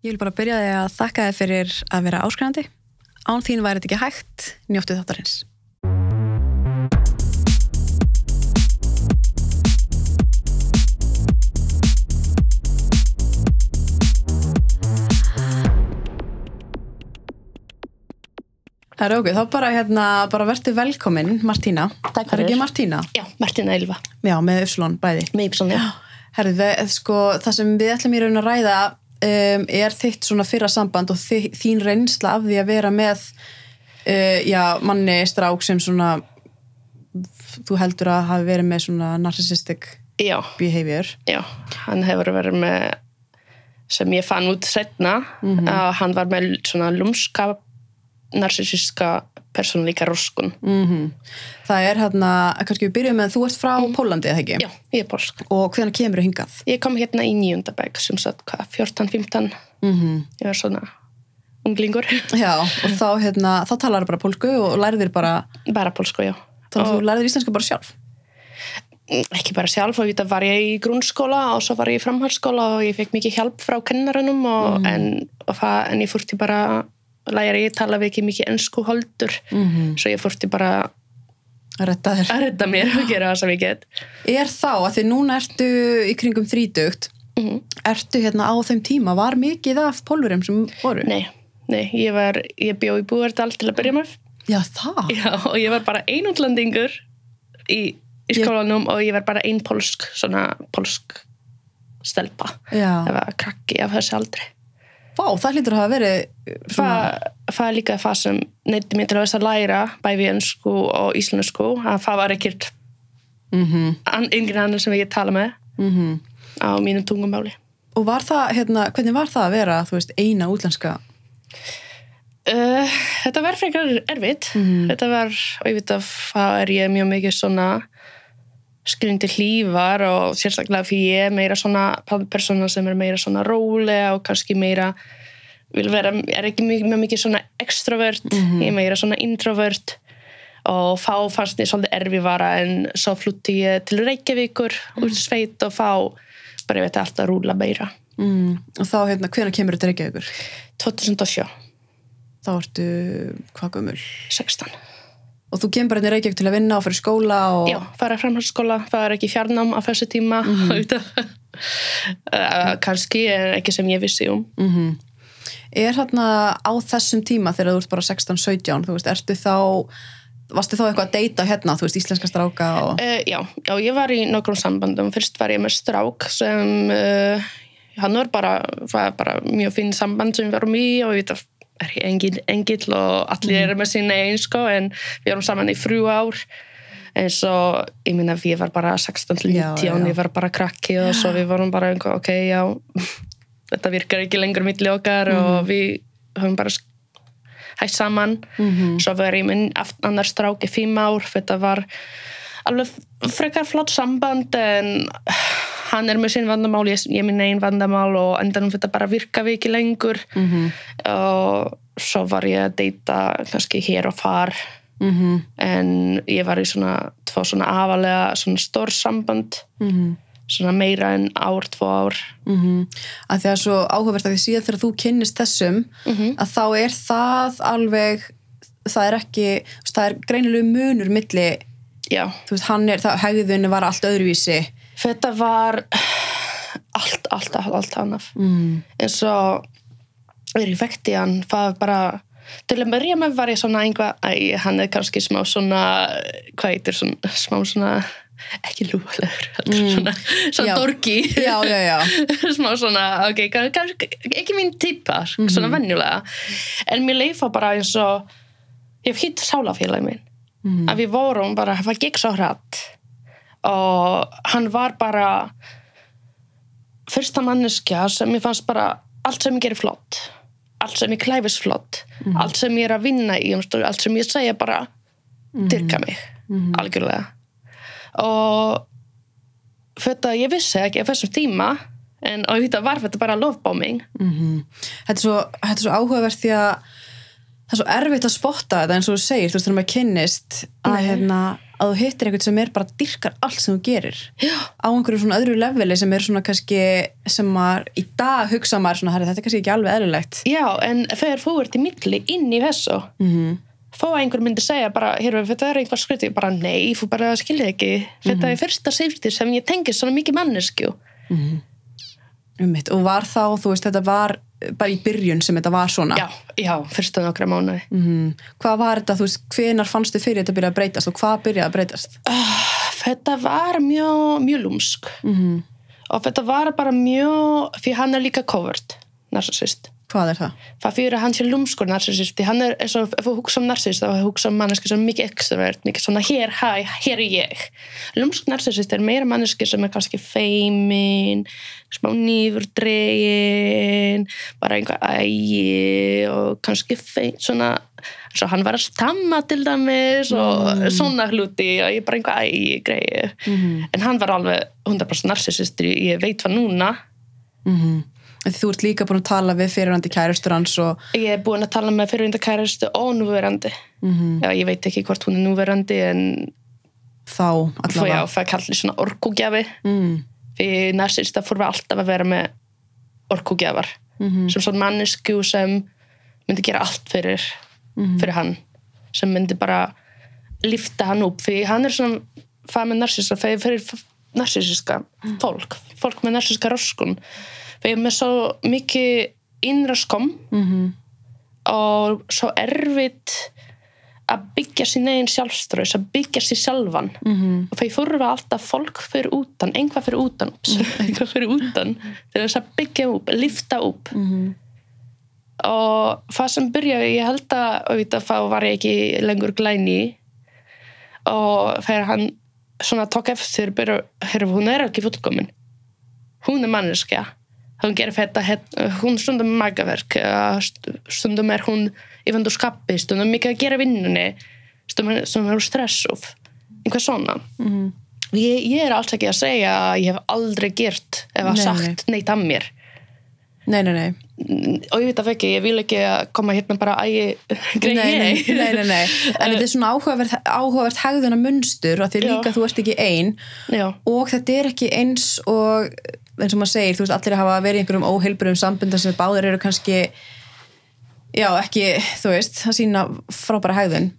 Ég vil bara byrja því að þakka þið fyrir að vera áskrænandi. Án þín væri þetta ekki hægt, njóttu þáttarins. Það er okkur, þá bara, hérna, bara verður velkomin, Martína. Takk Það er fyrir. ekki Martína? Já, Martina Ylva, Já, með Upsilon bæði. með Ípsson, já. Herði, við- sko, það sem við ætlum í raun að ræða um, er þitt svona fyrra samband og þi, þín reynsla af því að vera með uh, já, manni strák sem svona þú heldur að hafi verið með svona narcissistic Já, behavior. Já, hann hefur verið með, sem ég fann út setna, að hann var með svona lumska, narsisíska persónlíka roskun. mm það er hérna, kannski við byrjum með þú ert frá Pólandi, eða ekki? Já, ég er polsk. og hvernig kemur þú hingað? Ég kom hérna í nýjundabæk, sem sagt, hvað, 14-15, Mm ég var svona unglingur, já, og þá, hérna, þá talar bara pólsku og lærðir bara bara polsku, já. þannig að þú lærðir íslensku bara sjálf Ekki bara sjálf, og þetta var ég í grunnskóla og svo var ég í framhaldsskóla og ég fekk mikið hjálp frá kennarannum og, en, og það, en ég fórti bara læra ég tala við ekki mikið ennsku holdur mm svo ég fórti bara að retta að redda mér og gera það sem ég get. Er þá, að því núna ertu í kringum þrítugt mm ertu hérna á þeim tíma, var mikið af pólverum sem voru? Nei, nei, ég var ég bjó í Búardal til að byrja með. Já, það? Já, og ég var bara ein útlandingur í, í Ég- skólanum og ég var bara ein polsk svona polsk stelpa. Já. það var krakki af þessi aldri Vá, það hlýtur að hafa verið svona, það, það er líka það sem neytti mér til að að læra bæði ennsku og íslensku að það var ekkert mm an, yngri annar sem ég tala með -hmm. á mínum tungumáli Og var það, hérna, hvernig var það að vera, þú veist, eina útlenska? Uh, þetta var frekar erfitt Mhm. þetta var, og ég veit að það er ég mjög mikið svona skrindi hlífar og sérstaklega fyrir ég er meira svona persóna sem er meira svona rólega og kannski meira vera, er ekki mjög, mikið svona extrovert, ég er meira svona introvert og þá fannst ég svolítið erfivara en svo flutti ég til Reykjavíkur út í sveit og þá bara ég veit alltaf rúla meira Mm. Og þá, hérna, hvernig kemur þetta ykkur? 2007, Þá ertu, hvað gömul? 16 Og þú kemur bara inn í Reykjavík til að vinna og fyrir skóla og... Já, fara framhaldsskóla, það er ekki fjarnám á þessu tíma. Mm kannski en ekki sem ég vissi um. Mm Er hérna á þessum tíma þegar þú ert bara 16-17, þú veist, ertu þá, varstu þá eitthvað að deyta hérna, þú veist, íslenska stráka og... uh, já, já, ég var í nokkrum sambandum fyrst var ég með strák sem uh, hann var bara, var bara mjög finn samband sem við varum í og að er ég engil, engil og allir eru með sína einn sko en við erum saman í frjú ár. En svo, ég minna ég var bara 16 til Já, 19, já, já. ég var bara krakki og svo við vorum bara ok, já þetta virkar ekki lengur milli okkar og við höfum bara hætt saman. Mm svo var ég minn annar strák í fimm ár þetta var alveg frekar flott samband en hann er með sinn vandamál, ég, ég minn einn vandamál og endanum þetta bara virka við ekki lengur. -hmm. og svo var ég að deyta kannski hér og far Mm en ég var í svona tvo svona afalega svona stór samband. -hmm. svona meira en ár, tvo ár. Mm að því að svo áhugavert að því síðan þegar þú kynnist þessum Mhm. að þá er það alveg það er ekki, það er greinilegu munur milli, já, þú veist, hann er það, hegðunni var allt öðruvísi þetta var allt, allt, allt, allt annaf mm. eins og er ég vekti hann það bara til að byrja með var ég svona einhvað hann er kannski smá svona hvað heitir svona smá svona ekki lúalegur Mm. svona, svona Já. dorki já, já, smá svona, ok, kann- kannski ekki mín typa, Mhm. svona venjulega en mér leifa bara eins og ég hef hitt sálafélagi minn Mhm. að við vorum bara, það gekk svo hratt og hann var bara fyrsta manneskja sem ég fannst bara allt sem ég gerir flott. Allt sem ég klæfis flott. Allt sem ég er að vinna í umstöðu, allt sem ég segja bara dyrka mig, algjörlega. Og þetta, ég vissi ekki á þessum tíma en og þetta var þetta bara lofbóming Mhm. þetta, er svo, þetta er svo áhugavert því að það er svo erfitt að spotta þetta eins og þú segir, þú veist, þegar maður kynnist að, Nei. hérna, að þú hittir eitthvað sem er bara dyrkar allt sem þú gerir. Já. á einhverju svona öðru leveli sem er svona kannski sem maður í dag hugsa maður svona, þetta er kannski ekki alveg eðlilegt. Já, en þegar þú ert í milli inn í þessu mm -hmm. þó að einhver myndi segja bara, hér, þetta er einhver skriti, bara nei, þú bara skiljið ekki. Þetta er fyrsta safety sem ég tengi svona mikið manneskju um og var þá, þú veist, þetta var bara í byrjun sem þetta var svona? Já, já, fyrsta nokkra mánuði. Mhm. hvað var þetta, þú veist, hvenar fannstu fyrir þetta byrja að breytast og hvað byrjaði að breytast? Þetta var mjög, mjög lúmsk. Mm og þetta var bara mjög því hann er líka covert, narsissist hvað er það? það fyrir hann sé lúmskur narsissist því hann er, eins og ef þú hugsa um narsissist þá hugsa um manneski sem er mikið extrovert mikið svona hér, hæ, hér er ég. Lúmsk narsissist er meira manneski sem er kannski feimin smá nýfurdregin bara einhver ægi og kannski feim, svona svo hann var að stamma til dæmis og svona hluti og ég bara einhver ægi greið Mm en hann var alveg 100% narsissistur ég veit hvað núna. -hmm. þú ert líka búin að tala við fyrirhandi kærustur hans og ég er búin að tala með fyrirvindakæristu og núverandi. Mm já, ég veit ekki hvort hún er núverandi en þá Svo já, allavega það kallir svona orkugjafi mm því narsista fór við alltaf að vera með orkugjafar. -hmm. sem svona mannesku sem myndi gera allt fyrir, fyrir hann. Sem myndi bara lifta hann upp því hann er svona það með narsista, það er fyrir narsisiska fólk, fólk með narsiska röskun. Við erum með svo mikið innra skom Mm og svo erfitt að byggja sín eigin sjálfströðs að byggja sér sjálfan. -hmm. og þeir þurfa alltaf fólk fyrir utan einhvað fyrir utan, ups, einhvað fyrir utan til þess að byggja upp, lifta upp. Mhm. og það sem byrjaði, ég held að auðvitað þá var ég ekki lengur glæni og þegar hann svona tók eftir byrja, hún er ekki fullkomin. Hún er manneskja hún gerir þetta, hún stundum er magaverk stundum er hún í vandu skapi, stundum mikið að gera vinnunni stundum er, stundum er hún stressuð einhvað svona. Mhm. ég, ég er alls ekki að segja að ég hef aldrei gert eða Nei, sagt neitt að mér. Nei, nei, nei. Og ég veit af ekki, ég vil ekki koma hérna bara að ég nei, nei, nei, nei, nei. en þetta er svona áhugavert, áhugavert hegðuna munstur og því Já. líka þú ert ekki ein. Já, og þetta er ekki eins og eins og maður segir, þú veist, allir hafa verið í einhverjum óheilburum sambundar sem báðir eru kannski já, ekki, þú veist það sína frábæra hegðun.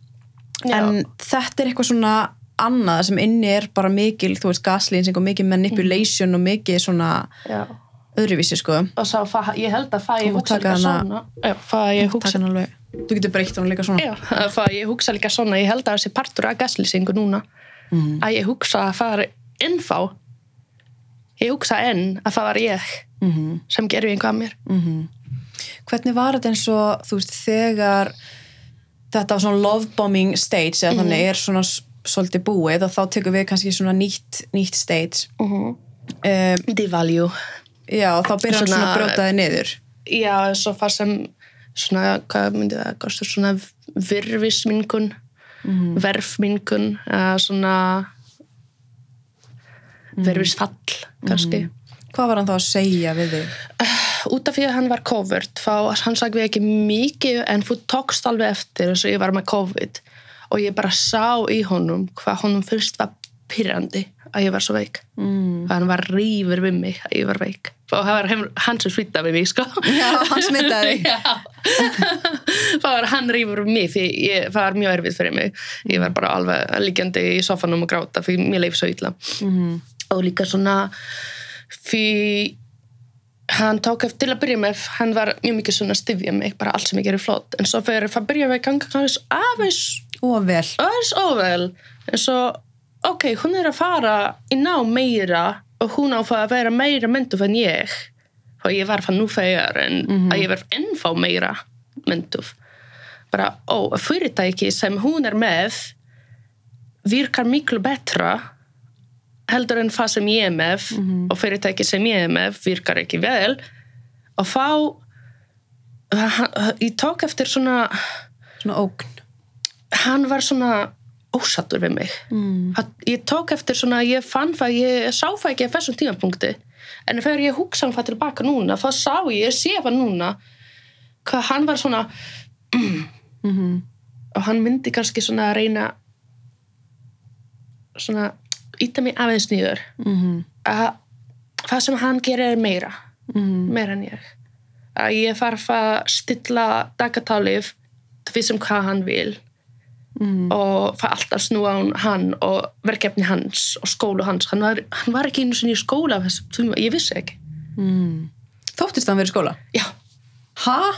Já. en þetta er eitthvað svona annað sem inni er bara mikil þú veist, gaslýnsing og mikil manipulation og mikil svona já. öðruvísi sko. Og svo ég held að það ég hugsa líka svona. Já, ég hugsa alveg, þú getur breytt hún líka svona. Já, það ég hugsa líka svona, ég held að þessi partur af gaslýsingu núna. Mhm. að ég hugsa að það er ennfá ég hugsa enn að það var ég Mhm. sem gerði einhvað að mér Mhm. Hvernig var þetta eins og þú veist þegar þetta var svona lovebombing stage eða þannig er svona svolítið búið og þá tekur við kannski svona nýtt, nýtt stage um, devalue já og þá byrjar hann svona að brjóta þið niður já, svo það sem svona, hvað myndi það kosta svona virfisminkun Mhm. verfminkun svona Mhm. Verfisfall kannski. Hvað var hann þá að segja við þig? út af því að hann var COVID hann sagði ekki mikið en þú tókst alveg eftir þess að ég var með COVID. Og ég bara sá í honum hvað honum fyrst var pyrrandi að ég var svo veik. Mm. hann var rífur við mig að ég var veik. Og það var hann sem svitaði við mig sko. Já, hann Já. það var hann rífur við mig því ég, það var mjög erfið fyrir mig. Ég var bara alveg liggjandi í sofanum og gráta því mér leif svo illa. Mhm. Og líka svona því hann tók eftir til að byrja með hann var mjög mikið svona að styfja mig bara allt sem ég gerir flott. En svo fyrir það byrja að ganga aðeins aðeins óvel en svo ok, hún er að fara í ná meira og hún á það að vera meira mynduf en ég. Og ég var það nú þegar en að ég verð ennfá meira mynduf bara, ó, fyrirtæki sem hún er með virkar miklu betra heldur en það sem ég er með og fyrirtæki sem ég er með virkar ekki vel og þá ég tók eftir svona Svona ógn. hann var svona ósattur við mig. Mm. Hann- ég tók eftir svona, ég fann það ég sá það ekki á þessum tímapunkti. En þegar ég hugsa um það tilbaka núna þá sá ég, ég sé það núna hvað hann var svona Mm og hann myndi kannski svona að reyna svona íta mig aðeins nýður Mhm. að það sem hann gerir er meira Mhm. meira en ég að ég þarf að stilla dagatálið því sem hvað hann vil Mhm. og það alltaf snúa hann og verkefni hans og skólu hans hann var, hann var ekki einu sinni í skóla ég vissi ekki Mhm. Þóttist hann verið í skóla? já, Ha?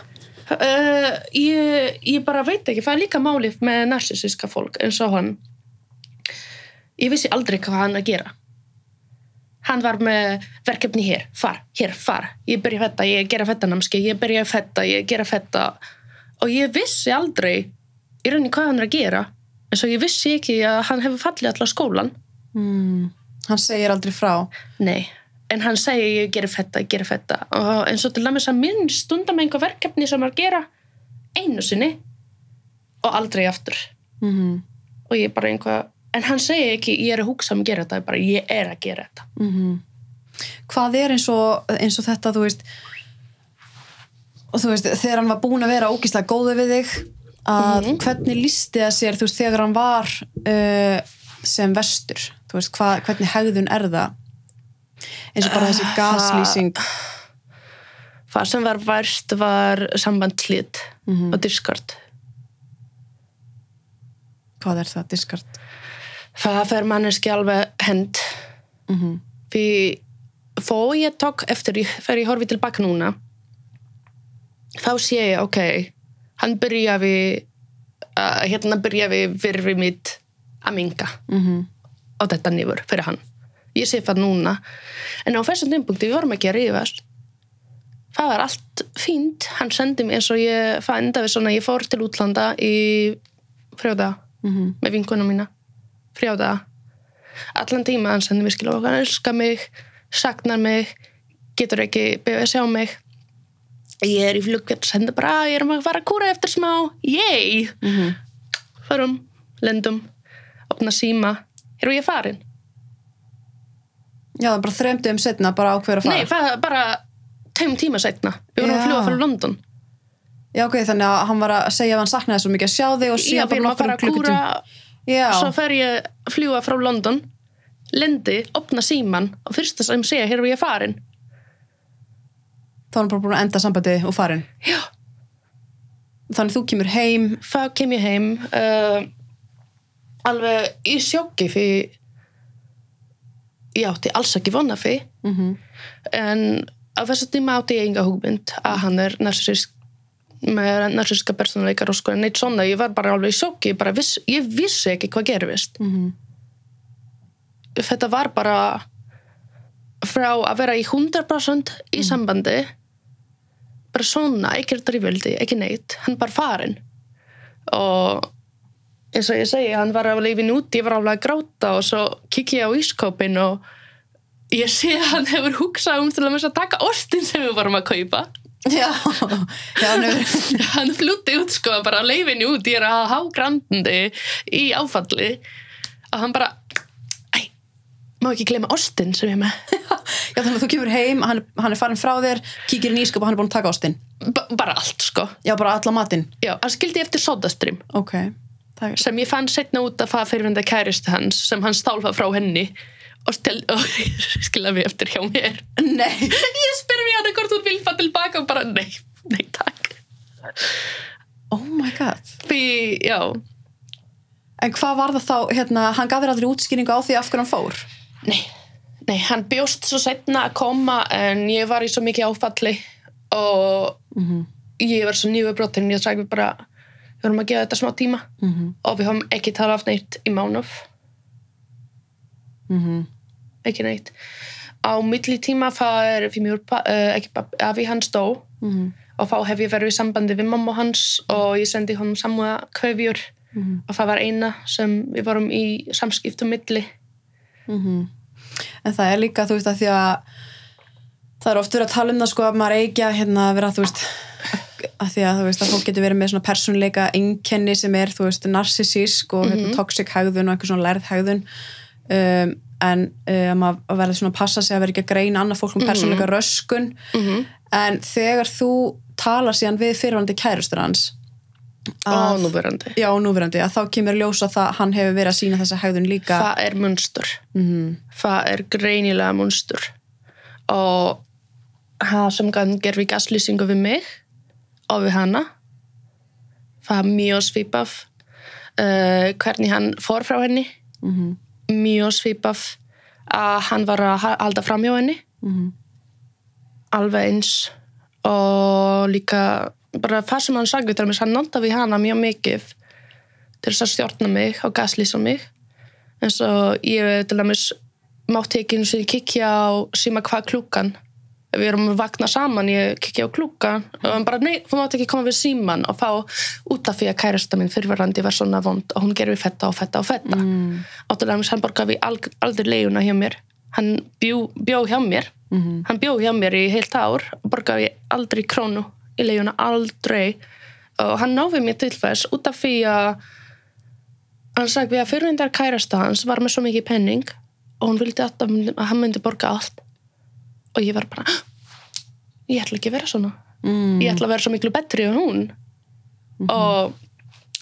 uh, ég, ég bara veit ekki það er líka málið með narsisíska fólk eins og hann ég vissi aldrei hvað hann að gera hann var með verkefni hér, far, hér, far ég byrja þetta, ég gera þetta námski ég byrja þetta, ég gera þetta og ég vissi aldrei í rauninni hvað hann er að gera en svo ég vissi ekki að hann hefur fallið allar skólan Mm. Hann segir aldrei frá. nei, en hann segir ég gera þetta, ég gera þetta og eins og til dæmis að minn stundar með einhver verkefni sem er að gera einu sinni og aldrei aftur Mhm. og ég bara einhvað en hann segir ekki ég er að hugsa um að gera þetta ég bara ég er að gera þetta Mhm. Hvað er eins og, eins og þetta, þú veist, og þú veist, þegar hann var búin að vera ógíslega góði við þig, að hvernig lísti það sér, þú veist, þegar hann var uh, sem vestur, þú veist, hva, hvernig hegðun er það? Eins og bara þessi Ah, gaslýsing. það sem var værst var sambandslít Mhm. og diskart Hvað er það, diskart? Það fer manneski alveg hend. Mm því þó ég tók eftir þegar ég horfi tilbaka núna þá sé ég ok hann byrjaði uh, hérna byrjaði virfi mitt að minga -hmm. á þetta nýfur fyrir hann. Ég sé það núna. En á þessum tímpunkti við vorum ekki að rífast. Það var allt fínt. Hann sendi mig eins og ég það endaði svona ég fór til útlanda í frjóða Mm með vinkunum mína frjóða allan tíma hann sendi mér skilja hann elskar mig, saknar mig getur ekki beðið að sjá mig. Ég er í flugvél sendi bara að ég er að fara að kúra eftir smá. Yey, -hmm. förum lendum, opna síma. Hér og ég farin? Já, það er bara þremdu um setna, bara ákveður að fara. nei, er bara tveim tíma setna við vorum Já. að fljúa frá London. Já, ok, þannig að hann var að segja að hann saknaði svo mikið að sjá þig og síðan byrjum að fara að kúra Já, svo fer ég að fljúa frá London. Lendi, opna síman og fyrsta sem segja, hér er ég farin. Þá er hann bara búin að enda sambandi og farin. já, Þannig þú kemur heim, þá kem ég heim uh, alveg í sjokki fyrir ég átti alls ekki vona fyrir mm en á þessu tíma átti ég enga hugmynd að hann er narsisísk með narsisíska persónuleikar og sko neitt svona, ég var bara alveg í sjokki ég, viss, ég vissi ekki hvað gerist -hmm. þetta var bara frá að vera í 100% í sambandi. Bara svona, ekki driföldi, ekki neitt. Hann bara farin og eins og ég segi, hann var alveg leiðin út, ég var alveg að gráta og svo kikki ég á ískópin og ég sé að hann hefur hugsað um til að að taka ostin sem við vorum að kaupa Já, já, hann flútti út sko, bara leiðin út. Ég er að há grandandi í áfalli og hann bara æ, má ekki gleyma ostin sem ég með. Já, þannig að þú kemur heim, hann, hann er farin frá þér, kíkir í nýskap og hann er búin að taka ástinn. B bara allt sko. Já, bara alla matinn. já, hann skildi eftir sodastream Ok, það er... sem ég fann setna út að það fyrirvenda kæristu hans sem hann stálfa frá henni og, og skilja við eftir hjá mér Nei, ég spyr mér hann hvort hún vil fá tilbaka og bara nei, nei takk oh my god. því, já, En hvað var það þá, hérna, hann gaf þér aldrei útskýringu á því af hverju hann fór? nei nei, hann bjóst svo setna að koma en ég var í svo mikið áfalli og Mm -hmm. ég var svo nýfubrotin ég sagði bara, við vorum að gefa þetta smá tíma Mm -hmm. og við höfum ekki talað af neitt í mánuð Mm ekki neitt á milli tíma fyrir mjög uh, ekki pappi, afi hans dó -hmm. og þá hef ég verið í sambandi við mamma hans og ég sendi honum samúða kveifjur Mhm. og það var eina sem við vorum í samskiptum milli Mhm. En það er líka, þú veist, að því að það er oft verið að tala um það sko að maður eigi að hérna vera, þú veist að því að þú veist að fólk getur verið með svona persónleika einkenni sem er, þú veist, narsisísk og hérna, toxic hegðun og eitthvað svona lærð hegðun um, en um, að verður svona að passa sig að vera ekki að greina annað fólk um persónleika röskun. Mm -hmm. en þegar þú talar síðan við fyrirvandi kærustur hans og núverandi. Já, núverandi, að þá kemur ljósa það hann hefur verið að sína þessa hegðun líka. Það er munstur. Mhm. það er greinilega munstur. Og það sem hann gerði gaslýsingu við mig og við hana það er mjög svipað uh, hvernig hann fór frá henni. Mhm. Mjög svipað að hann var að ha- halda fram hjá henni Mhm. alveg eins og líka bara það sem hann sagði til mér, hann notaði hana mjög mikið til þess að stjórna mig og gaslýsa mig eins og ég til dæmis mátti ekki einu sinni kikja á síma hvað klúkan við erum að vakna saman, ég kikja á klúkan og hann bara, nei, þú mátti ekki koma við síman og fá út af því að kærasta minn fyrirverandi var svona vond og hún gerði fetta og fetta og fetta. Mm. dæmis hann borgaði ald aldrei leiguna hjá mér. Hann bjó, bjó hjá mér. Mhm. hann bjó hjá mér í heilt ár og borgaði aldrei krónu í leiguna, aldrei. Og hann náði mér til þess út af því að hann sagði að fyrirvindar kærasta hans var með svo mikið penning og hún vildi að hann myndi borga allt og ég var bara ég ætla ekki að vera svona. Mm. ég ætla að vera svo miklu betri en hún. Og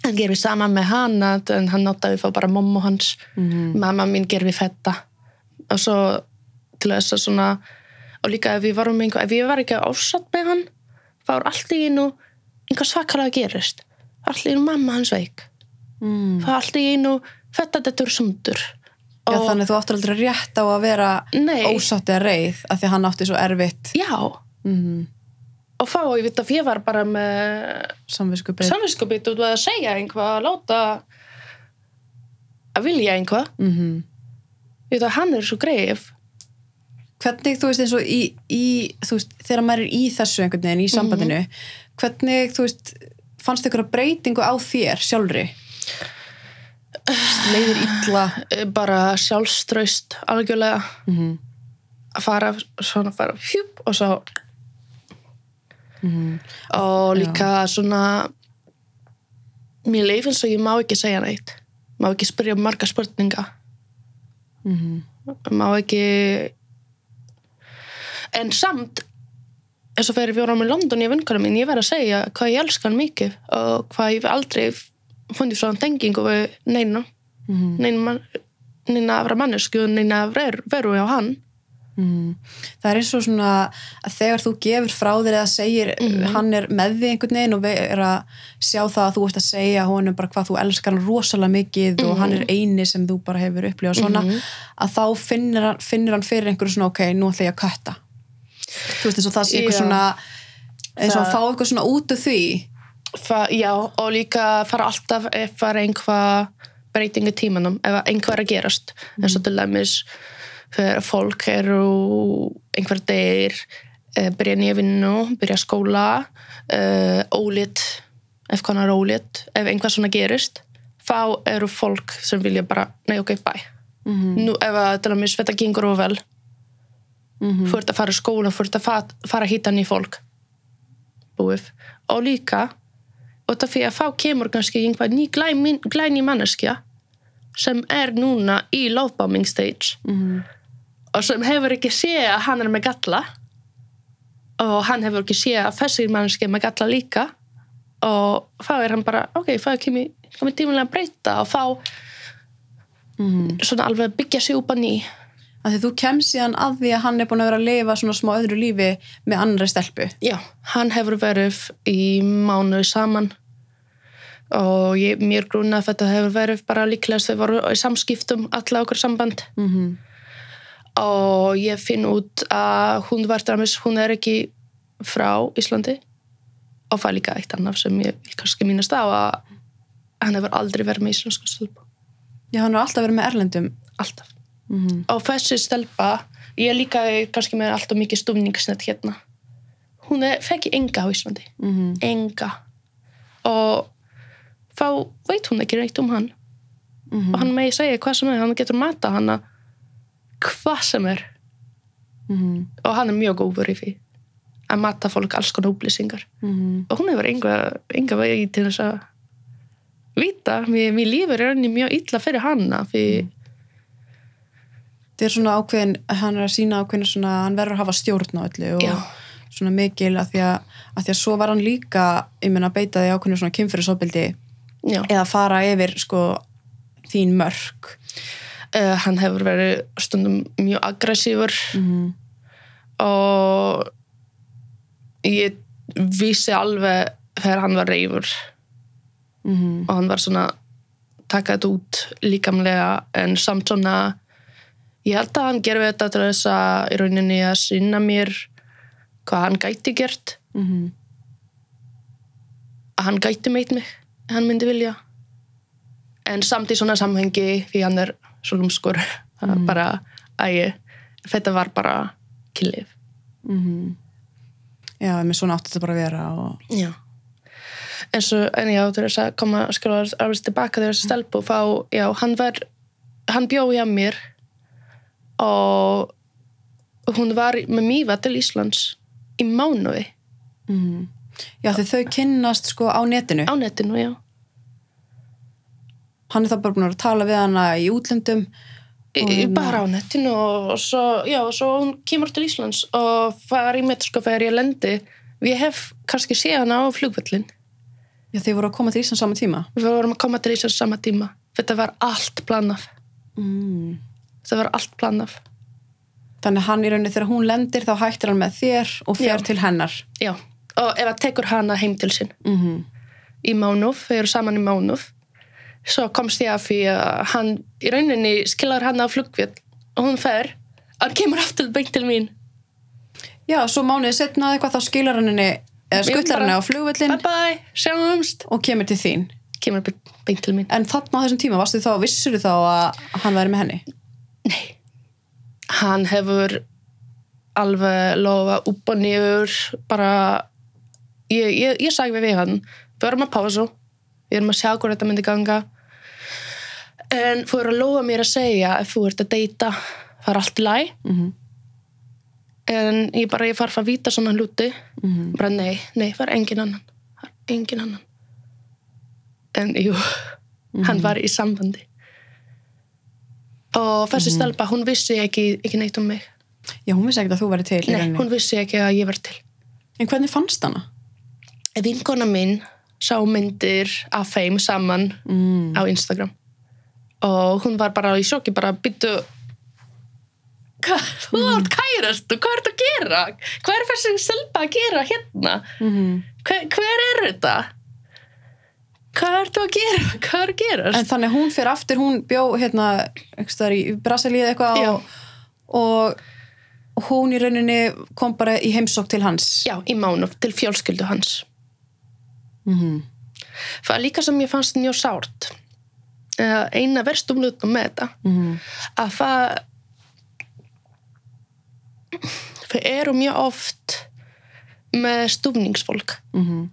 hann gerði saman með hana en hann notaði þá bara mommu hans. Mhm. mamma mín gerði þetta og svo til þess að svona og líka ef við varum einhver, ef ég var ekki ásatt með hann þá er allt í einu einhver svakalega gerist allt í einu mamma hans veik. Mm. það er allt í einu þetta þetta er sundur Já, og þannig að þú áttur aldrei rétt á að vera Nei. ósátt eða reið af því að hann átti svo erfitt. Já, mm. og þá ég veit að ég var bara með samviskupið samvinskupið út að segja einhvað að láta að vilja einhvað mm ég veit að hann er svo greif Hvernig, þú veist, eins og í, í veist, þegar maður er í þessu einhvern veginn, í sambandinu hvernig, þú veist fannst ykkur að breytingu á þér sjálfri leiðir illa Eh, bara sjálfströst algjörlega mm -hmm. að fara svona fara hjúp og svo Mhm. og líka svona mér leif eins og ég má ekki segja neitt má ekki spyrja marga spurninga Mhm. má ekki en samt eins og fyrir vorum í London í vinkunum mín ég verð að segja hvað ég elska hann mikið og hvað ég aldrei fundið svona tengingu við neina Mhm. neina, man- neina afra mannesku neina veru, veru á hann Mm. Það er eins og svona að þegar þú gefur frá þér eða segir Mhm. hann er með því einhvern veginn og er að sjá það að þú ert að segja honum bara hvað þú elskar hann rosalega mikið og hann er eini sem þú bara hefur upplifað svona Mhm. að þá finnir hann, finnir hann fyrir einhverju svona ok, nú ætla ég að kötta þú veist eins og það sé Já. svona eins og að fá eitthvað svona út af því já, og líka fara alltaf ef fara einhvað breyting í tímanum, ef einhvað er að gerast. Eins og til dæmis þegar fólk eru einhver degir uh, byrja nýja vinnu, byrja skóla uh, ólit ef konar ólit, ef einhvað svona gerist þá eru fólk sem vilja bara, nei ok, bye. Mm nú ef að til dæmis þetta gengur of vel -hmm. þú ert að fara í skóla, ert að fa- fara að hitta ný fólk. Búið. Og líka og það fyrir að fá kemur kannski einhvað ný glæni, glæni manneskja sem er núna í lovebombing stage. Mhm. og sem hefur ekki séð að hann er með galla. Og hann hefur ekki séð að þessi manneskja er með galla líka. Og þá er hann bara ok, þá kemur, tímulega að breyta og þá Mhm. svona alveg byggja sig upp að ný. Að því þú kemst síðan að því að hann er búin að vera að lifa svona smá öðru lífi með annari stelpu. Já, hann hefur verið í mánuði saman og ég, mér grunna að þetta hefur verið bara líklegast þau voru í samskiptum alla okkur samband. Mm -hmm. og ég finn út að hún var dæmis, hún er ekki frá Íslandi. Og það er líka eitt annaf sem ég vil kannski mínast á að hann hefur aldrei verið með íslensku stelpu. Já, hann er alltaf verið með erlendum. Alltaf. Mm -hmm. og þessi stelpa ég líka kannski með alltaf mikið stúfningsnett hérna. Hún er, fekk enga á Íslandi. Mm enga. Og þá veit hún ekki neitt um hann -hmm. og hann megi segja hvað sem er, hann getur mata hana hvað sem er mm og hann er mjög góður í því að mata fólk alls konar upplýsingar -hmm. og hún hefur enga, vegi til þess að vita, mér, mér lífur er henni mjög illa fyrir hanna því þetta er svona ákveðin hann er að sína ákveðin svona, hann verður að hafa stjórn á öllu og Já. svona mikil að því að, að því að svo var hann líka ég meina beita því ákveðinu svona kynfyrirsofbildi Já. eða fara yfir sko þín mörk. Uh, hann hefur verið stundum mjög aggressífur. Mm og ég vissi alveg þegar hann var reyfur -hmm. og hann var svona taka þetta út líkamlega en samt svona ég held að hann gerði þetta til þess að í rauninni að sinna mér hvað hann gæti gert. Mm að hann gæti meit mig hann myndi vilja. En samt í svona samhengi því hann er svo lúmskur mm. bara að ég þetta var bara killif -hmm. Já, með svona átti þetta bara að vera og... já. En svo, en já, til þess að koma að skjóla alveg tilbaka þegar þessi stelpu fá, já, hann var hann bjó hjá mér og hún var með mýva til Íslands í mánuði. Mm Já, því þau kynnast sko á netinu. Á netinu, já. Hann er þá bara búin að tala við hana í útlöndum hérna- bara á netinu og svo, já, og svo hún kemur til Íslands og fara í sko þegar ég lendi. Ég hef kannski séð hana á flugvöllin Já, þau voru að koma til Ísland saman tíma? Við vorum að koma til Íslands sama tíma. Þetta var allt planað. Mm. þetta var allt planað. Þannig hann í rauninni þegar hún lendir þá hættir hann með þér og fer Já. til hennar. Já, og ef að tekur hana heim til sin mm í Mánuf, þau eru saman í Mánuf svo komst ég að því að hann í rauninni skilar hann á flugvél. Og hún fer, hann kemur aftur beint til mín. Já, svo mánuðið setna eitthvað þá skilar hann henni eða skutlar henni á flugvöllin bye bye, sjáumst. Og kemur til þín. Kemur beint til mín. En þarna á þessum tíma, varstu þá, vissur þá að hann væri með henni? Nei. Hann hefur alveg lofa upp og niður bara ég, ég, ég sagði við hann við erum að pásu við erum að sjá hvað þetta myndi ganga. En þú eru að lofa mér að segja ef þú ert að deyta það er allt í læg Mm -hmm. en ég bara, ég farf að vita svona hluti. Mm bara nei, nei, það er engin annan. Það er engin annan. En jú, hann var í sambandi. Og þessi stelpa, hún vissi ekki, ekki neitt um mig. Já, hún vissi ekkert að þú væri til Nei, hún vissi ekki að ég var til. En hvernig fannst hana? Vinkona mín sá myndir af þeim saman Mm. á Instagram og hún var bara í sjokki bara byttu þú átt kærast og hvað er þetta að gera? Hvað er þessi selpa að gera hérna? Mm Hver, hver er þetta? Hvað er þetta að gera? Hvað er að gerast? En þannig hún fyrir aftur, hún bjó hérna, í Brasilíu eitthvað Já. og, hún í rauninni kom bara í heimsók til hans. Já, í mánuf til fjölskyldu hans. Mm er líka sem ég fannst mjög sárt. Eina verstum hlutum með þetta -hmm. að það þau eru mjög oft með stúfningsfólk Mm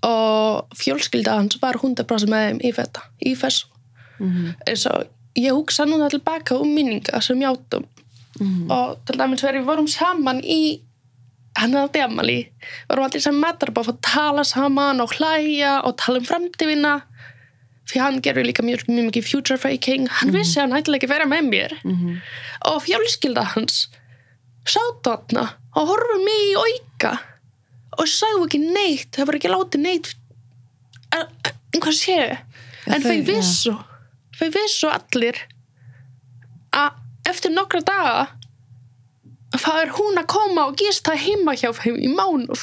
og fjölskylda hans var 100% með þeim í þetta, í þessu -hmm. eins og ég hugsa núna tilbaka um minninga sem ég áttum Mhm. og til dæmis þegar við vorum saman í hann er alltaf jamali vorum allir sem matar bara að fá að tala saman og hlæja og tala um framtífina því hann gerur líka mjög, mjög mikið future faking. Hann vissi að hann ætla ekki að vera með mér. Mhm. og fjölskylda hans sátt þarna og horfum mig í auka og sagði ekki neitt. Það var ekki látið neitt en en hvað sé. En þau- vissu þau vissu allir að eftir nokkra daga það er hún að koma og gista heima hjá þeim í mánuð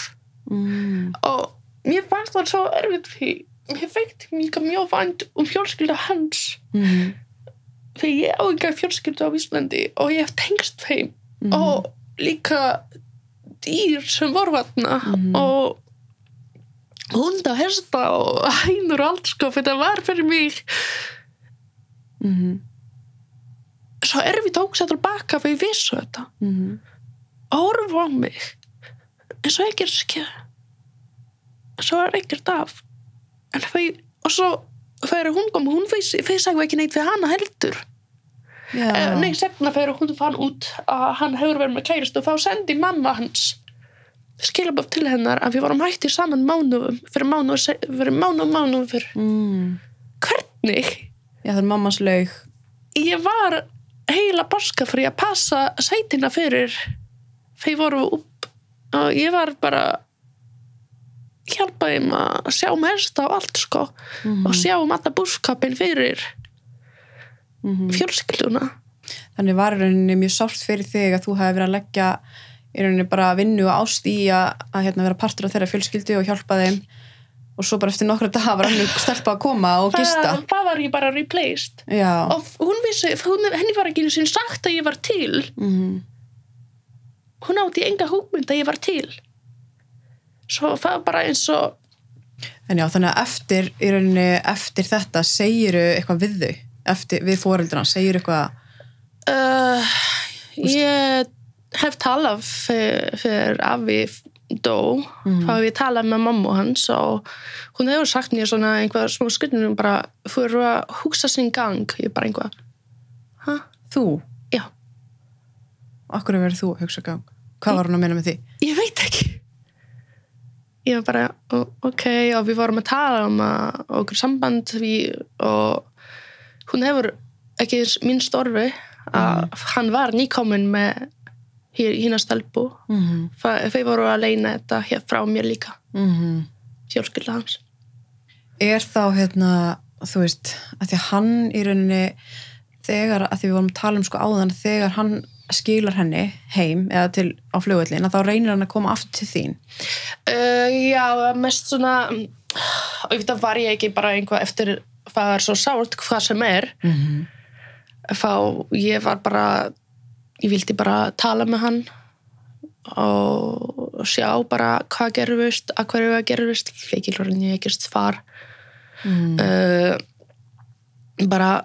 Mm. og mér fannst það svo erfitt því mér veikt mjög mjög vænt um fjölskylda hans Mm. því ég á ekki fjölskyldu á Íslandi og ég hef tengst þeim Mhm. og líka dýr sem voru þarna Mhm. og hunda, hesta og hænur og allt sko, þetta var fyrir mig Mm. Svo erfitt að hugsa tilbaka fyrir vissu þetta Mm. og horfa á mig eins og ekkert skjö svo er ekkert af en þau, og svo þegar hún kom, hún sagði ekki neitt fyrir hana heldur. Eh, Nei, sefna þegar hún fann út að hann hefur verið með kæristu þá sendi mamma hans skilaböf til hennar að við vorum hættir saman mánuðum fyrir mánuðum fyrir mánuðum mánuðum fyrir Mm. hvernig Já, það er mammas laug. ég var heila páska fyrir að passa sætina fyrir. Þeir voru upp og ég var bara hjálpa þeim að sjá mest á allt sko og sjá um alla búskapin fyrir fjölskylduna. Þannig var rauninni mjög sárt fyrir þig að þú hefði verið að leggja í rauninni bara vinnu og ást í að, að hérna, vera partur af þeirra fjölskyldu og hjálpa þeim og svo bara eftir nokkra daga var hann stelpa að koma og gista. það, það var ég bara replaced. Já. og hún vissi, hún, henni var ekki einu sinni sagt að ég var til. Mm hún átti enga hugmynd að ég var til. Svo það var bara eins og En já, þannig að eftir, í rauninni, eftir þetta segiru eitthvað við þau, eftir, við fóreldrina, segiru eitthvað, uh, ég hef talað fyrir, fyrir afi dó þá hef ég talað með mamma hans og hún hefur sagt mér svona einhvað smá skunnum bara fyrir að hugsa sinn gang. Ég bara einhvað ha? þú, já, okkur verður þú að hugsa gang? Hvað var hún að meina með því? ég veit ekki. Ég var bara ok. Og við vorum að tala um að okkur samband við, og hún hefur ekki eins minn storfi að hann var nýkominn með hína stelpu Mm -hmm. Þa- þau voru að leina þetta hér frá mér líka Mm fjölskylda hans Er þá, hérna, þú veist, að því að hann í rauninni, þegar, að því við vorum að tala um sko áðan, þegar hann skilar henni heim eða til á flugvöllin, að þá reynir hann að koma aftur til þín. uh, já, mest svona auðvitað var ég ekki bara einhvað eftir það er svo sárt hvað sem er Mm -hmm. þá ég var bara ég vildi bara tala með hann og sjá bara hvað gerðist, að hverju það gerðist fekk ég ekkert svar Mm. uh, bara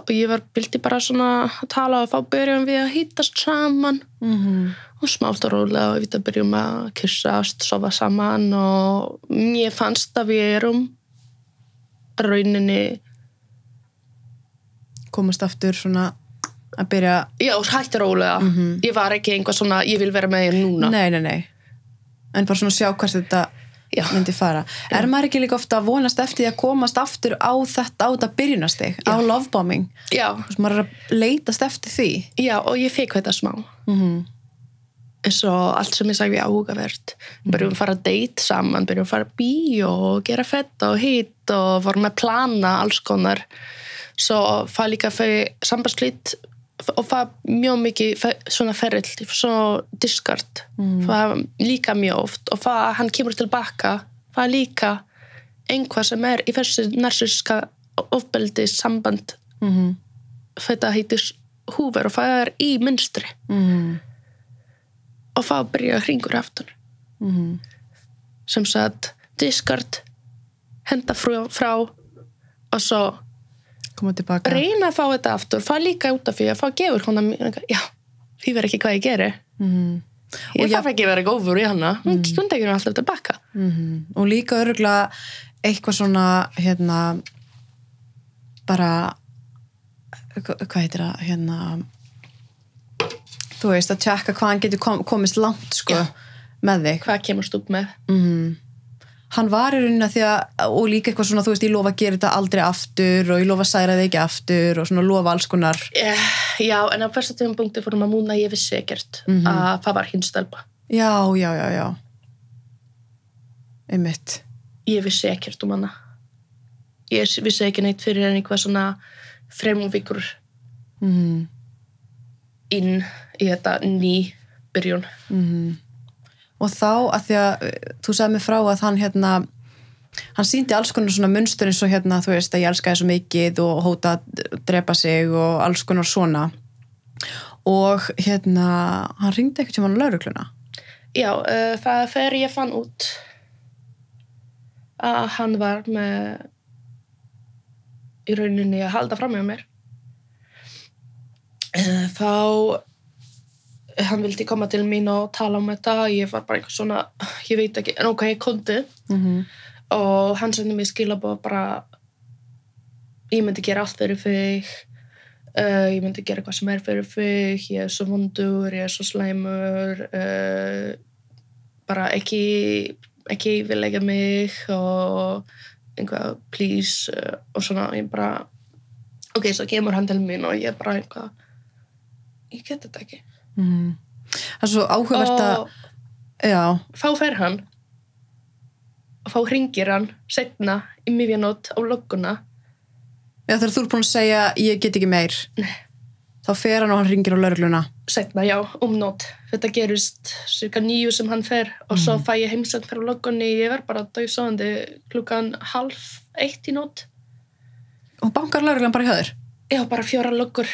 og ég var, vildi bara svona tala og þá byrjum við að hýtast saman Mm -hmm. og smátt og rólega og við byrjum að kyssast, sofa saman og mér fannst að við erum rauninni Komast aftur svona að byrja, já, hætti rólega. Ég var ekki einhvað svona, ég vil vera með þér núna. Nei, nei, nei, en bara svona sjá hvers þetta já, myndi fara. Er maður ekki líka ofta að vonast eftir því að komast aftur á þetta, á þetta byrjunastig, á lovebombing? já, maður er að leitast eftir því. já, og ég fekk þetta smá. Mm eins og allt sem ég sagði áhugavert. Byrjum að fara að date saman byrjum að fara að bíó og gera fett og hitt og vorum að plana alls konar. Svo það líka fyrir sambandslít og það mjög mikið svona ferrill, svona diskart Mm. það líka mjög oft og það hann kemur tilbaka er líka einhvað sem er í þessu narsiska ofbeldi samband -hmm. þetta heitir húver og það er í mynstri Mm og það byrja hringur aftur -hmm. sem sagt diskart henda frá, frá og svo Koma tilbaka. reyna að fá þetta aftur fá líka út af því að fá gefur hún já, því verð ekki hvað ég geri Mm ég Og þarf ekki að vera gófur í hana hún mm. tekir hún alltaf tilbaka -hmm. Og líka örgulega eitthvað svona, hérna, bara, hva- hvað heitir það, hérna, þú veist, að tjekka hvað hann getur kom, komist langt, sko, Já. með þig. hvað kemur upp með Mm. Hann var í rauninni að því að, og líka eitthvað svona, þú veist, ég lofa að gera þetta aldrei aftur og ég lofa að særa þig ekki aftur og svona lofa alls konar. Eh, já, en á fyrsta tíðum punkti fórum að múna ég vissi ekkert Mhm. að það var hinn stelpa Já, já, já, já. Einmitt. ég vissi ekkert um hana ég vissi ekki neitt fyrir en eitthvað svona þremum vikur Mm inn í þetta ný byrjun -hmm. Og þá að því að uh, þú sagði mig frá að hann hérna hann síndi alls konar svona munstur eins og hérna þú veist að ég elska svo mikið og hóta að drepa sig og alls konar svona og hérna hann ringdi ekkert sem hann laurugluna Já, uh, það fer ég fann út að hann var með í rauninni að halda fram með mér. Uh, þá hann vildi koma til mín og tala um þetta. Ég var bara einhver svona, ég veit ekki en ok, ég kondi mm -hmm. og hann sendi mér skilabóð bara ég myndi gera allt fyrir þig uh, ég myndi gera hvað sem er fyrir þig ég er svo vondur, ég er svo slæmur uh, bara ekki ekki vilja mig og einhvað please uh, og svona ég bara ok, svo kemur hann til mín og ég bara einhvað ég get þetta ekki Það er svo áhugavert að Þá fer hann og þá ringir hann setna í miðjanót á logguna. Já þegar þú er búin að segja ég get ekki meir. Þá fer hann og hann ringir á laurugluna setna, já, um nót þetta gerist cirka nýju sem hann fer og svo fæ ég heimsend fyrir logunni ég verð bara döðsóðandi klukkan half eitt í nót og bankar lauruglan bara hjá þér? Já, bara fjóra logur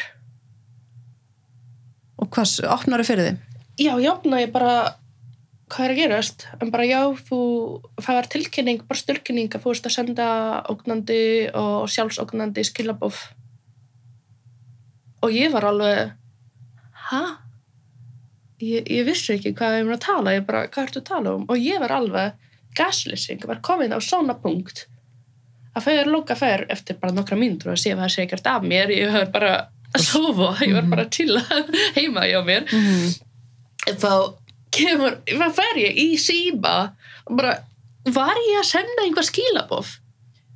og hvað, opnar þau fyrir þið? já, já, ná ég bara hvað er að gerast, en bara já þú, það var tilkynning, bara styrkynning að þú veist að senda ógnandi og sjálfsógnandi skilabóf og ég var alveg hæ? Ég, ég vissi ekki hvað við erum að tala ég bara, hvað ertu að tala um? og ég var alveg gaslýsing, var komin á svona punkt að þau eru lóka fær eftir bara nokkra mínútur og sé að það sé ekkert af mér ég var bara að sofa ég var bara að chilla heima hjá mér Mm. þá kemur, hvað fer ég í síma og bara, var ég að senda einhver skilabof?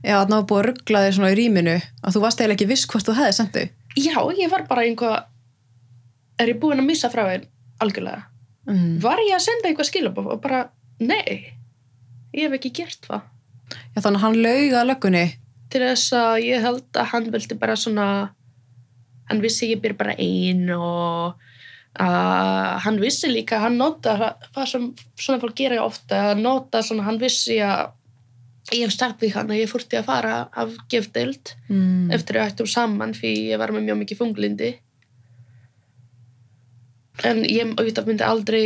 Já, þannig að það var búið að ruggla þig svona í rýminu að þú varst eiginlega ekki viss hvort þú hefði sendt þau. Já, ég var bara einhver er ég búin að missa frá einn algjörlega? Mm. Var ég að senda einhver skilabof? Og bara, nei ég hef ekki gert það Já, þannig að hann lauga löggunni. til þess að ég held að hann vildi bara svona hann vissi ég byrja bara ein og uh, hann vissi líka hann nota það sem svona fólk gera ofta að nota svona hann vissi að ég hef sagt við hann að ég fórti að fara af gefdeild Mm. eftir að ættum saman því ég var með mjög mikið funglindi en ég auðvitað myndi aldrei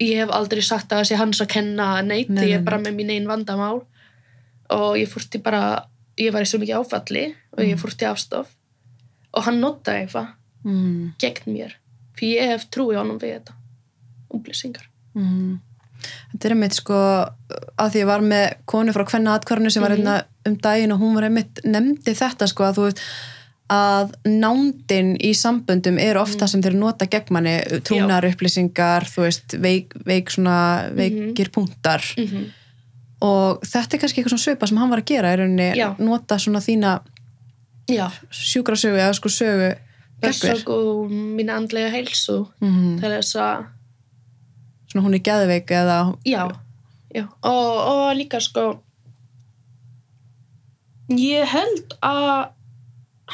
ég hef aldrei sagt að það sé hans að kenna neitt, Nei, ég er bara með mín einn vandamál. Og ég fórti bara ég var í svo mikið áfalli og ég fórti afstof og hann notaði eitthvað Mm. gegn mér því ég hef trúið honum við þetta umblýsingar Mm. Þetta er einmitt sko að því ég var með konu frá hvenna atkvarðinu sem var Mhm. einna um daginn og hún var einmitt nefndi þetta sko að þú veist að nándin í samböndum eru ofta sem þeir nota gegn manni trúnar upplýsingar, þú veist veik, veik svona, veikir punktar mm -hmm. og þetta er kannski eitthvað svona söpa sem hann var að gera rauninni, Já. nota svona þína já, sjúkrasögu eða sko sögu þér. besöku mín andlega heilsu. Mm til þess að svona hún er geðveik eða Já, já. Og, og líka sko ég held að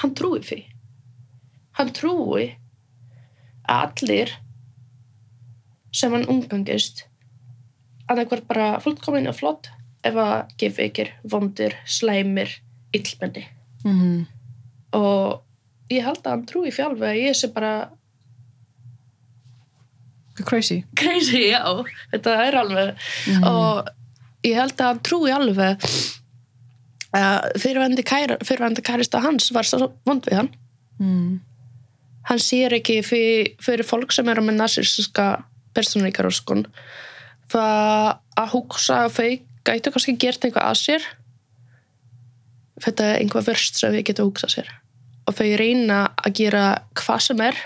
hann trúi því. Hann trúi að allir sem hann umgangist að eitthvað bara fullkomin og flott ef að gefveikir, vondir, slæmir illmenni. Mm og ég held að hann trúi fjálfi að ég sé bara crazy. Crazy, já, þetta er alveg og ég held að hann trúi alveg að fyrirvændi kæra, fyrirvændi kærista hans var svo vond við hann. Mm. hann sér ekki fyrir, fyrir fólk sem eru með narsíska persónuleikaróskun. Það að hugsa að þau gætu kannski gert eitthvað að sér þetta er einhvað verst sem við getum hugsað sér. Og þau reyna að gera hvað sem er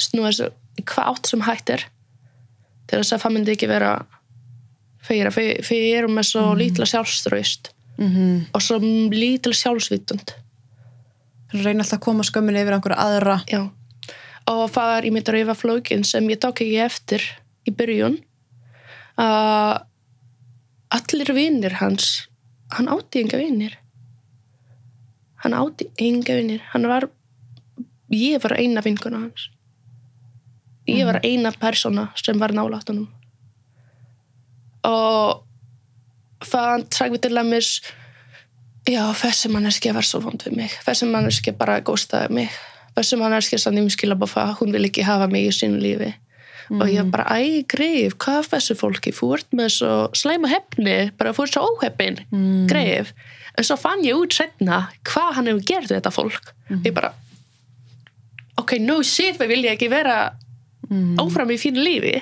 snúa þessu í hvað átt sem hægt er til þess að það myndi ekki vera eru, þau, eru með svo lítla sjálfströist Mm og svo lítla sjálfsvitund. Reyna alltaf að koma skömminni yfir einhverja aðra. Já, og það er í mitt reyfa flókin sem ég tók ekki eftir í byrjun að allir vinnir hans hann átti enga vinnir hann átti enga vinnir hann var ég var eina vinkuna hans. Ég var eina persóna sem var nálátt honum. Og það sagði til dæmis já, þessi manneskja var svo vond við mig. Þessi manneskja bara góstaði mig. Þessi manneskja sann ég skilja bara að hún vil ekki hafa mig í sínu lífi og ég bara, æ, greif, hvað er þessu fólki ert með svo slæma hefni bara ert svo óheppin, Mm. greif en svo fann ég út setna hvað hann hefur gert þetta fólk. Ég bara ok, no shit, við vilja ekki vera mm. áfram í fínu lífi.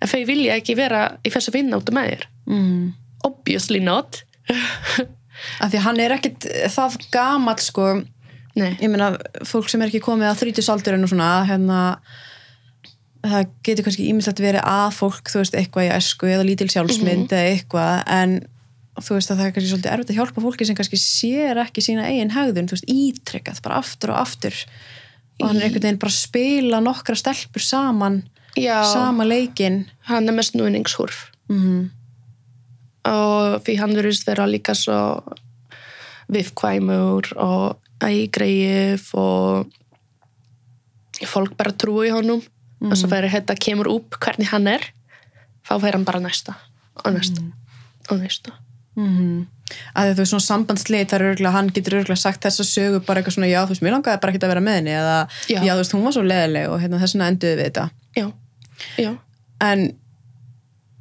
En þau vilja ekki vera í þessu vinnáttu með þér. Mm. obviously not. Af því hann er ekkit það gamall sko. Nei, ég meina fólk sem er ekki komið að þrítjusaldurinn og svona hérna það getur kannski ímislegt verið að fólk þú veist eitthvað í esku eða lítil sjálfsmynd eða eitthvað en þú veist að það er kannski svolítið erfitt að hjálpa fólki sem kannski sér ekki sína eigin hegðun þú veist ítrekkað bara aftur og aftur. Og hann er einhvern veginn bara að spila nokkra stelpur saman Já. sama leikinn. Hann er með snúningshúrf. Mm og því hann verðist vera líka svo viðkvæmur og ægreif og fólk bara trúi honum og svo fyrir þetta kemur upp hvernig hann er. Þá fyrir hann bara næsta og næsta og næsta. -hmm. að þú veist svona sambandsleit er hann getur örgulega sagt þessa sögu bara eitthvað svona, já þú veist, mér langaði bara ekki að vera með henni eða, Já. já, þú veist, hún var svo leðileg og hérna, þess vegna enduðu við þetta. Já, já, en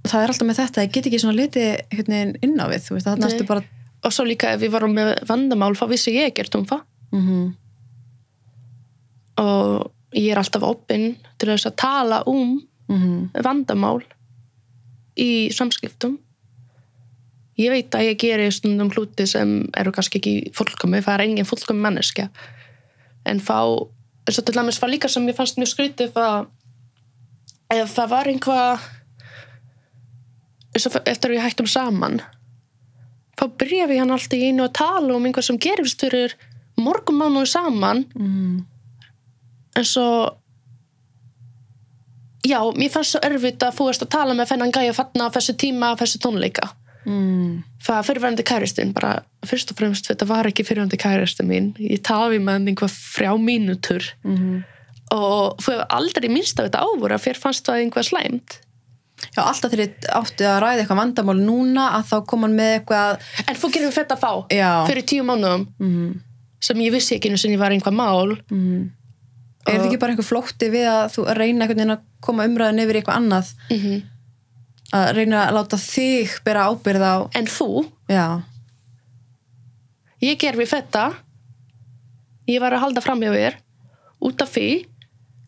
það er alltaf með þetta, ég get ekki svona litið veginn inn á við, þú veist, bara og svo líka ef við varum með vandamál þá vissi ég ekkert um það. Mm og ég er alltaf opinn til þess að tala um -hmm. vandamál í samskiptum ég veit að ég geri stundum hluti sem eru kannski ekki fullkomi, það er engin fullkomi manneskja en þá eins og til dæmis var líka sem ég fannst mjög skrítið að ef það var einhvað eftir að við hættum saman þá byrjaði hann alltaf í einu að tala um einhvað sem gerist fyrir morgum mánuðu saman Mm. En svo já, mér fannst svo erfitt að fúast að tala með þennan gæja þarna á þessu tíma, þessu tónleika Mm. það fyrirverandi kæristinn bara fyrst og fremst þetta var ekki fyrirverandi kæristinn mín ég talaði með hann einhvað frjá mínútur Mm. og þú hefur aldrei minnst af þetta ávoru að þér fannst það einhvað slæmt Já, alltaf þegar ég átti að ræða eitthvað vandamál núna að þá kom hann með eitthvað en þú gerir þetta þá Já. fyrir tíu mánuðum mm. sem ég vissi ekki einu sinni var einhvað mál Mm. Er þetta ekki bara einhver flótti við að þú reyna einhvern veginn að koma umræðin yfir eitthvað annað? Mm að reyna að láta þig bera ábyrð á en þú, Já, ég gerði þetta. Ég var að halda fram hjá þér. Út af því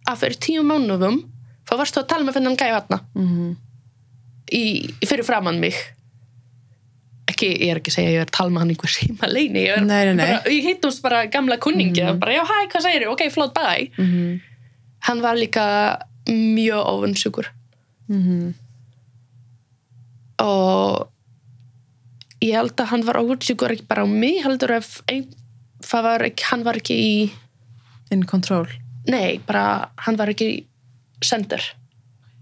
að fyrir tíu mánuðum þá varstu að tala með þennan gæja þarna. Mm. í, fyrir framann mig ekki, ég er ekki að segja ég er með hann einhver síma leini ég, ég hittumst bara gamla kunningi bara, já, hæ, hvað segir ok, flott, bye Mm. hann var líka mjög ofunnsjúkur Mm. og ég held að hann var ofunnsjúkur ekki bara á mig heldur ef ein, var ekki, hann var ekki í In control. Nei, bara hann var ekki center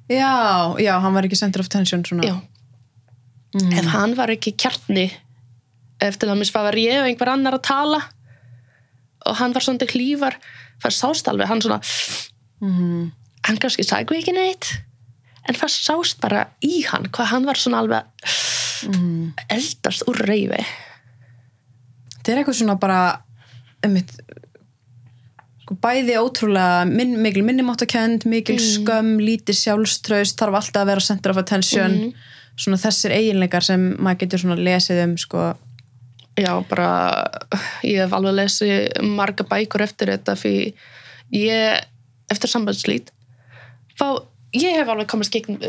Já, já, hann var ekki center of attention svona. Já, mm. ef hann var ekki kjarni ef til dæmis það var ég og einhver annar að tala og hann var svona hlývar það sást alveg, hann svona mm. hann kannski sagði ekki neitt en það sást bara í hann hvað hann var svona alveg Mm. eldast úr reyfi Þetta er eitthvað svona bara einmitt, bæði ótrúlega minn, mikil minnumáttakend, mikil skömm lítið sjálfströst, þarf alltaf að vera center of attention Mhm. Svona þessir eiginleikar sem maður getur svona lesið um sko, já, bara ég hef alveg lesið marga bækur eftir þetta fyrir ég, eftir sambandslít þá ég hef alveg komast gegn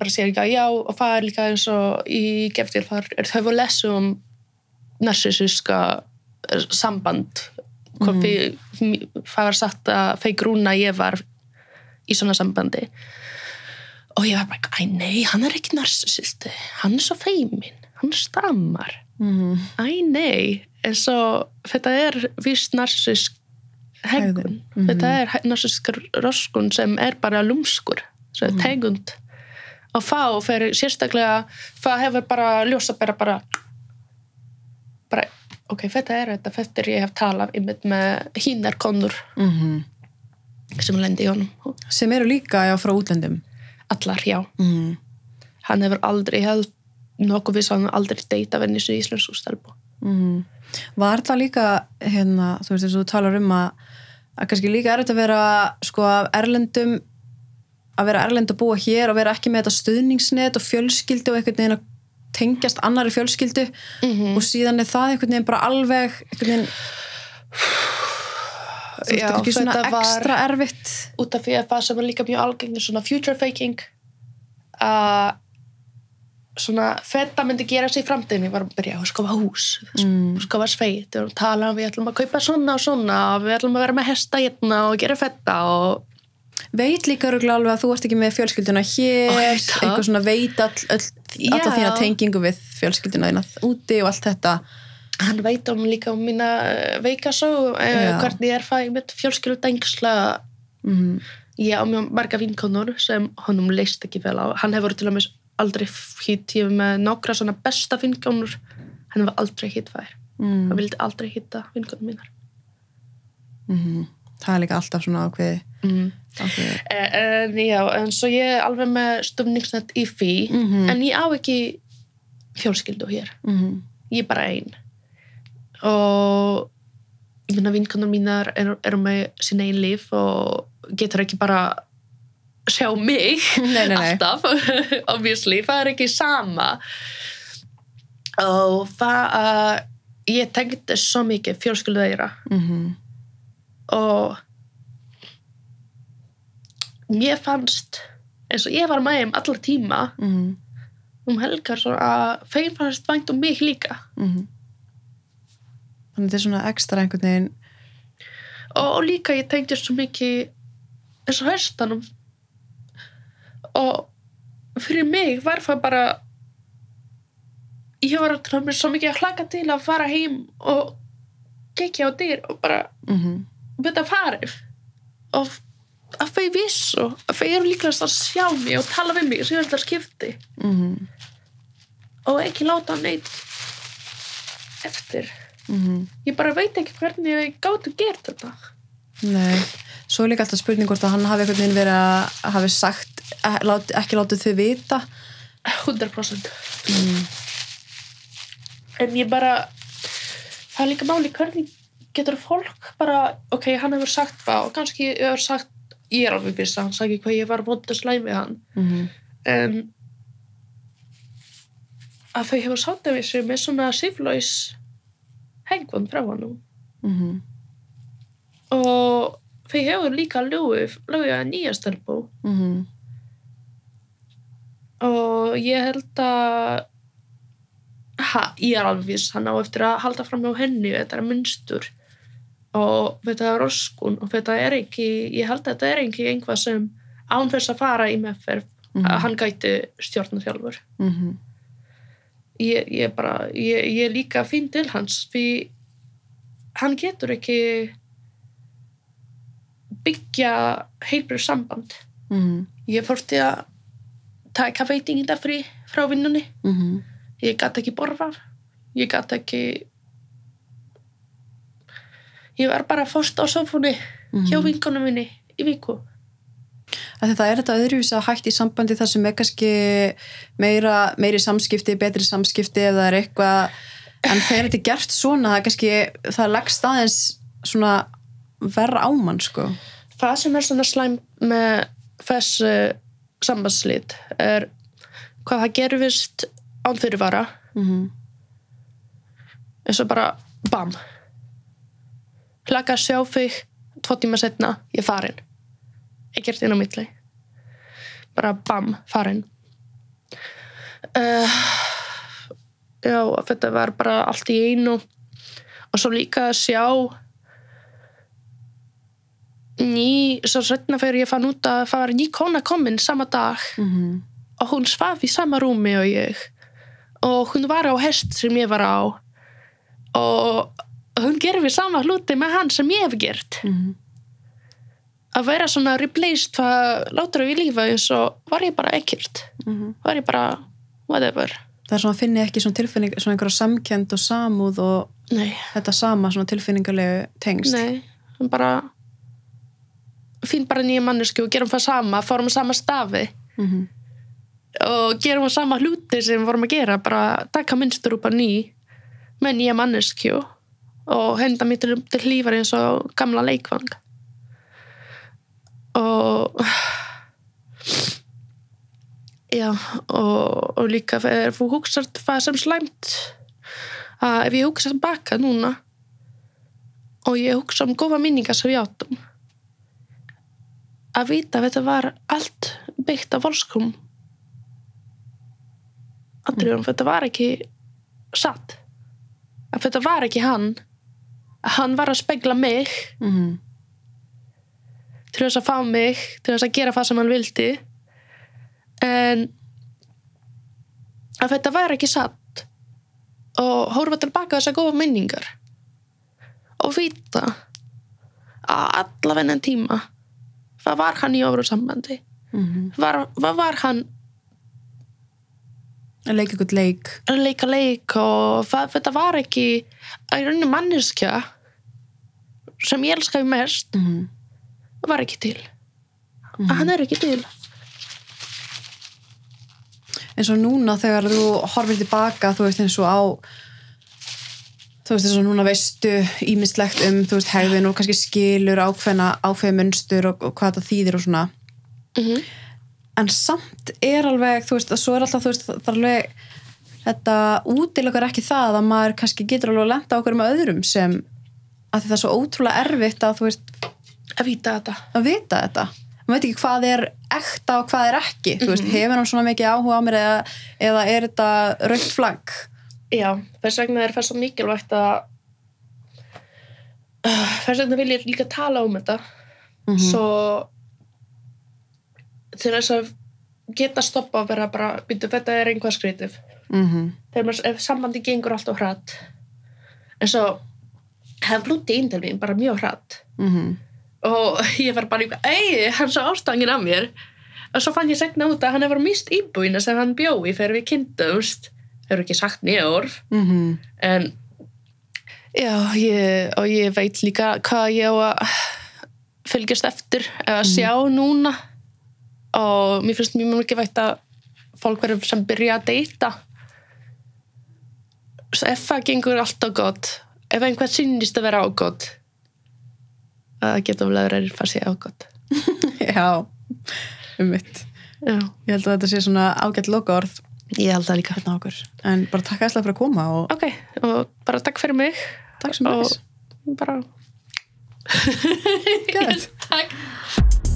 bara sér að já og það er líka eins og í geftil þar er þau að lesa um narsisíska samband. Hvað mm. var sagt að þau grúna ég var í svona sambandi og ég var bara, æ nei, hann er ekki narsisisti hann er svo feimin, hann stammar. Mm. æ nei, en svo þetta er vist narsisisk heggun, Hegðun, mhm. þetta er narsisisk roskun sem er bara lúmskur, sem er tegund. Og þá fyrir sérstaklega það hefur bara ljósa bara bara ok, þetta er þetta þetta er ég hef talað einmitt með hínar konur Mm sem lendi í honum. Sem eru líka já, frá útlendum allar, já, mm. hann hefur aldrei hef nokkuð viss að hann aldrei deyta venni svo íslensku stelpu Mm. Var það líka hérna, þú veist þess að þú talar um að að kannski líka er þetta að vera sko af erlendum að vera erlend að búa hér og vera ekki með þetta stuðningsnet og fjölskyldu og einhvern veginn að tengjast annari fjölskyldu mm og síðan er það einhvern veginn bara alveg einhvern veginn þú veist, ekki svona ekstra erfitt út af því að það sem er líka mjög algengur svona future faking að svona þetta myndi gera sig í framtíðinni var að byrja að skofa hús Mm. skofa sveit og tala um við ætlum að kaupa svona og svona við ætlum að vera með hesta hérna og gera fetta og veit líka örugglega alveg að þú ert ekki með fjölskylduna hér, það. eitthvað svona veit all, all, alla Já. þína tengingu við fjölskylduna þína úti og allt þetta hann veit um líka um mína eh, veikasögu uh, hvernig er það mitt fjölskyldu dengsla mm. ég á mjög marga vinkonur sem honum leist ekki vel á hann hefur til dæmis aldrei hitt ég með nokkra svona besta vinkonur hann hefur aldrei hitt þær mm. hann vildi aldrei hitta vinkonur mínar mm. það er líka alltaf svona ákveði mm. ákveði en já, en svo ég er alveg með stöfningsnett í fí Mhm. en ég á ekki fjölskyldu hér mm. ég er bara ein og ég minna vinkonur mínar eru, eru með sín einn líf og getur ekki bara sjá mig nei, nei, nei. alltaf obviously, það er ekki sama og það að ég tengdi svo mikið fjölskyldu þeirra Mm. og mér fannst eins og ég var með þeim allar tíma Mm. um helgar að þeim fannst vænt um mig líka Mm. Þannig þetta er svona ekstra einhvern veginn. Og, og líka ég tengdi svo mikið eins og höstanum og fyrir mig var það bara ég var að mér svo mikið að hlaka til að fara heim og kekja á dyr og bara mm. byrja að farið og að þau vissu að þau eru líklegast að sjá mig og tala við mig sem þetta skipti. Mm. og ekki láta neitt eftir Mm. ég bara veit ekki hvernig ég gátt að gera þetta Nei, svo er líka alltaf spurning hvort að hann hafi einhvern veginn verið að hafi sagt, eh, ekki látið þau vita 100% mm. en ég bara það er líka máli hvernig getur fólk bara, ok, hann hefur sagt það og kannski hefur sagt ég er alveg viss að hann sagði hvað ég var vondt að slæmi hann Mm. en að þau hefur sátt af þessu með svona siflaus hegðun frá hann Mm. og þau hefur líka lögið að nýja stelpu Mm. og ég held að ha, ég er alveg viss hann á eftir að halda fram á henni þetta er munstur og þetta er roskun og þetta er ekki ég held að þetta er ekki einhvað sem án þess að fara í meðferð Mhm. að hann gæti stjórna sjálfur Mm. Ég, ég bara ég, ég líka finn til hans því hann getur ekki byggja heilbrið samband. Mm. ég fórti að taka veitingin frí frá vinnunni. Mm. ég gæti ekki borða ég gæti ekki ég var bara fórst á sofunni hjá vinkonum minni í viku Að þetta er þetta öðruvís að hægt í sambandi þar sem er kannski meira, meiri samskipti, betri samskipti ef það er eitthvað, en þegar þetta er gert svona, það er kannski, það leggst aðeins svona verra ámann, sko. það sem er svona slæm með þessu sambandslít er hvað það gerfist án fyrirvara Mm. eins og bara bam hlaka sjá þig tvo tíma setna, ég er farin ekkert inn á milli. Bara bam, farin uh, já, þetta var bara allt í einu. Og svo líka að sjá ný, svo setna fyrir ég fann út að það var ný kona komin sama dag. Mm. og hún svaf í sama rúmi og ég. Og hún var á hest sem ég var á. Og hún gerði sama hluti með hann sem ég hef gert. Mm. Að vera svona replaced hvað látur við lífa eins og var ég bara ekkert Mm. var ég bara whatever Það er svona að finni ekki svona tilfinning, svona einhverja samkend og samúð og nei, þetta sama svona tilfinningarlegu tengst. nei, bara finn bara nýja mannesku og gerum það sama, fórum sama stafi Mm. og gerum við sama hluti sem vorum að gera bara taka minnstur upp að ný með nýja mannesku og henda mér til, til hlífar eins og gamla leikvang og já og, og líka þegar þú hugsar það sem slæmt. Að ef ég hugsa baka núna og ég hugsa um góða minningar sem við áttum að vita að þetta var allt byggt af volskum. Atriðum, þetta var ekki satt. Að þetta var ekki hann. Hann var að spegla mig. Mm. Til þess að fá mig til þess að gera það sem hann vildi. En að þetta var ekki satt. Og horfa tilbaka á þessar góða minningar. Og vita að allavegna tíma hvað var hann í ofru sambandi Mhm. var, hvað var hann að leika ykkur leik. að leika leik og það, þetta var ekki að í rauninni manneskja sem ég elskaði mest mm var ekki til. Að hann er ekki til. Eins og núna þegar þú horfir tilbaka þú veist eins og á þú veist eins og núna veistu ímislegt um þú veist hegðin og kannski skilur ákveðna ákveði munstur og, og hvað það þýðir og svona. Mm en samt er alveg þú veist að svo er alltaf þú veist það er alveg þetta útilokar ekki það að maður kannski getur alveg að lenda okkur með öðrum sem að það er svo ótrúlega erfitt að þú veist að vita þetta. Að vita þetta. Maður veit ekki hvað er ekta og hvað er ekki. Þú veist, hefur hann svona mikið áhuga á mér eða, eða er þetta raukt flagg? Já, þess vegna er það svo mikilvægt að uh, þess vegna vil ég líka tala um þetta. Mhm. svo til þess að geta stoppa að vera bara, býtu, þetta er einhvað skrítið. Mm -hmm. þegar maður, sambandi gengur alltaf hratt. En svo hef blúti inn til mín bara mjög hratt. Mhm. Og ég var bara eitthvað, ei, hann svo ástangin af mér. Og svo fann ég segna út að hann hefur mist íbúina sem hann bjói þegar við kynntumst. Hefur ekki sagt nýja orð. Mhm. en já, ég, og ég veit líka hvað ég á að fylgjast eftir eða sjá núna. Og mér finnst mjög mikið vægt að fólk verður sem byrja að deyta. Svo ef það gengur alltaf gott ef einhver synnist að vera ágótt það getur vel að vera að sé ágótt. Já, um mitt já, ég held að þetta sé svona ágætt lokaorð. Ég held það líka. Hérna en bara takk æsla fyrir að koma og ok, og bara takk fyrir mig. Takk sem og þess bara Gæt. takk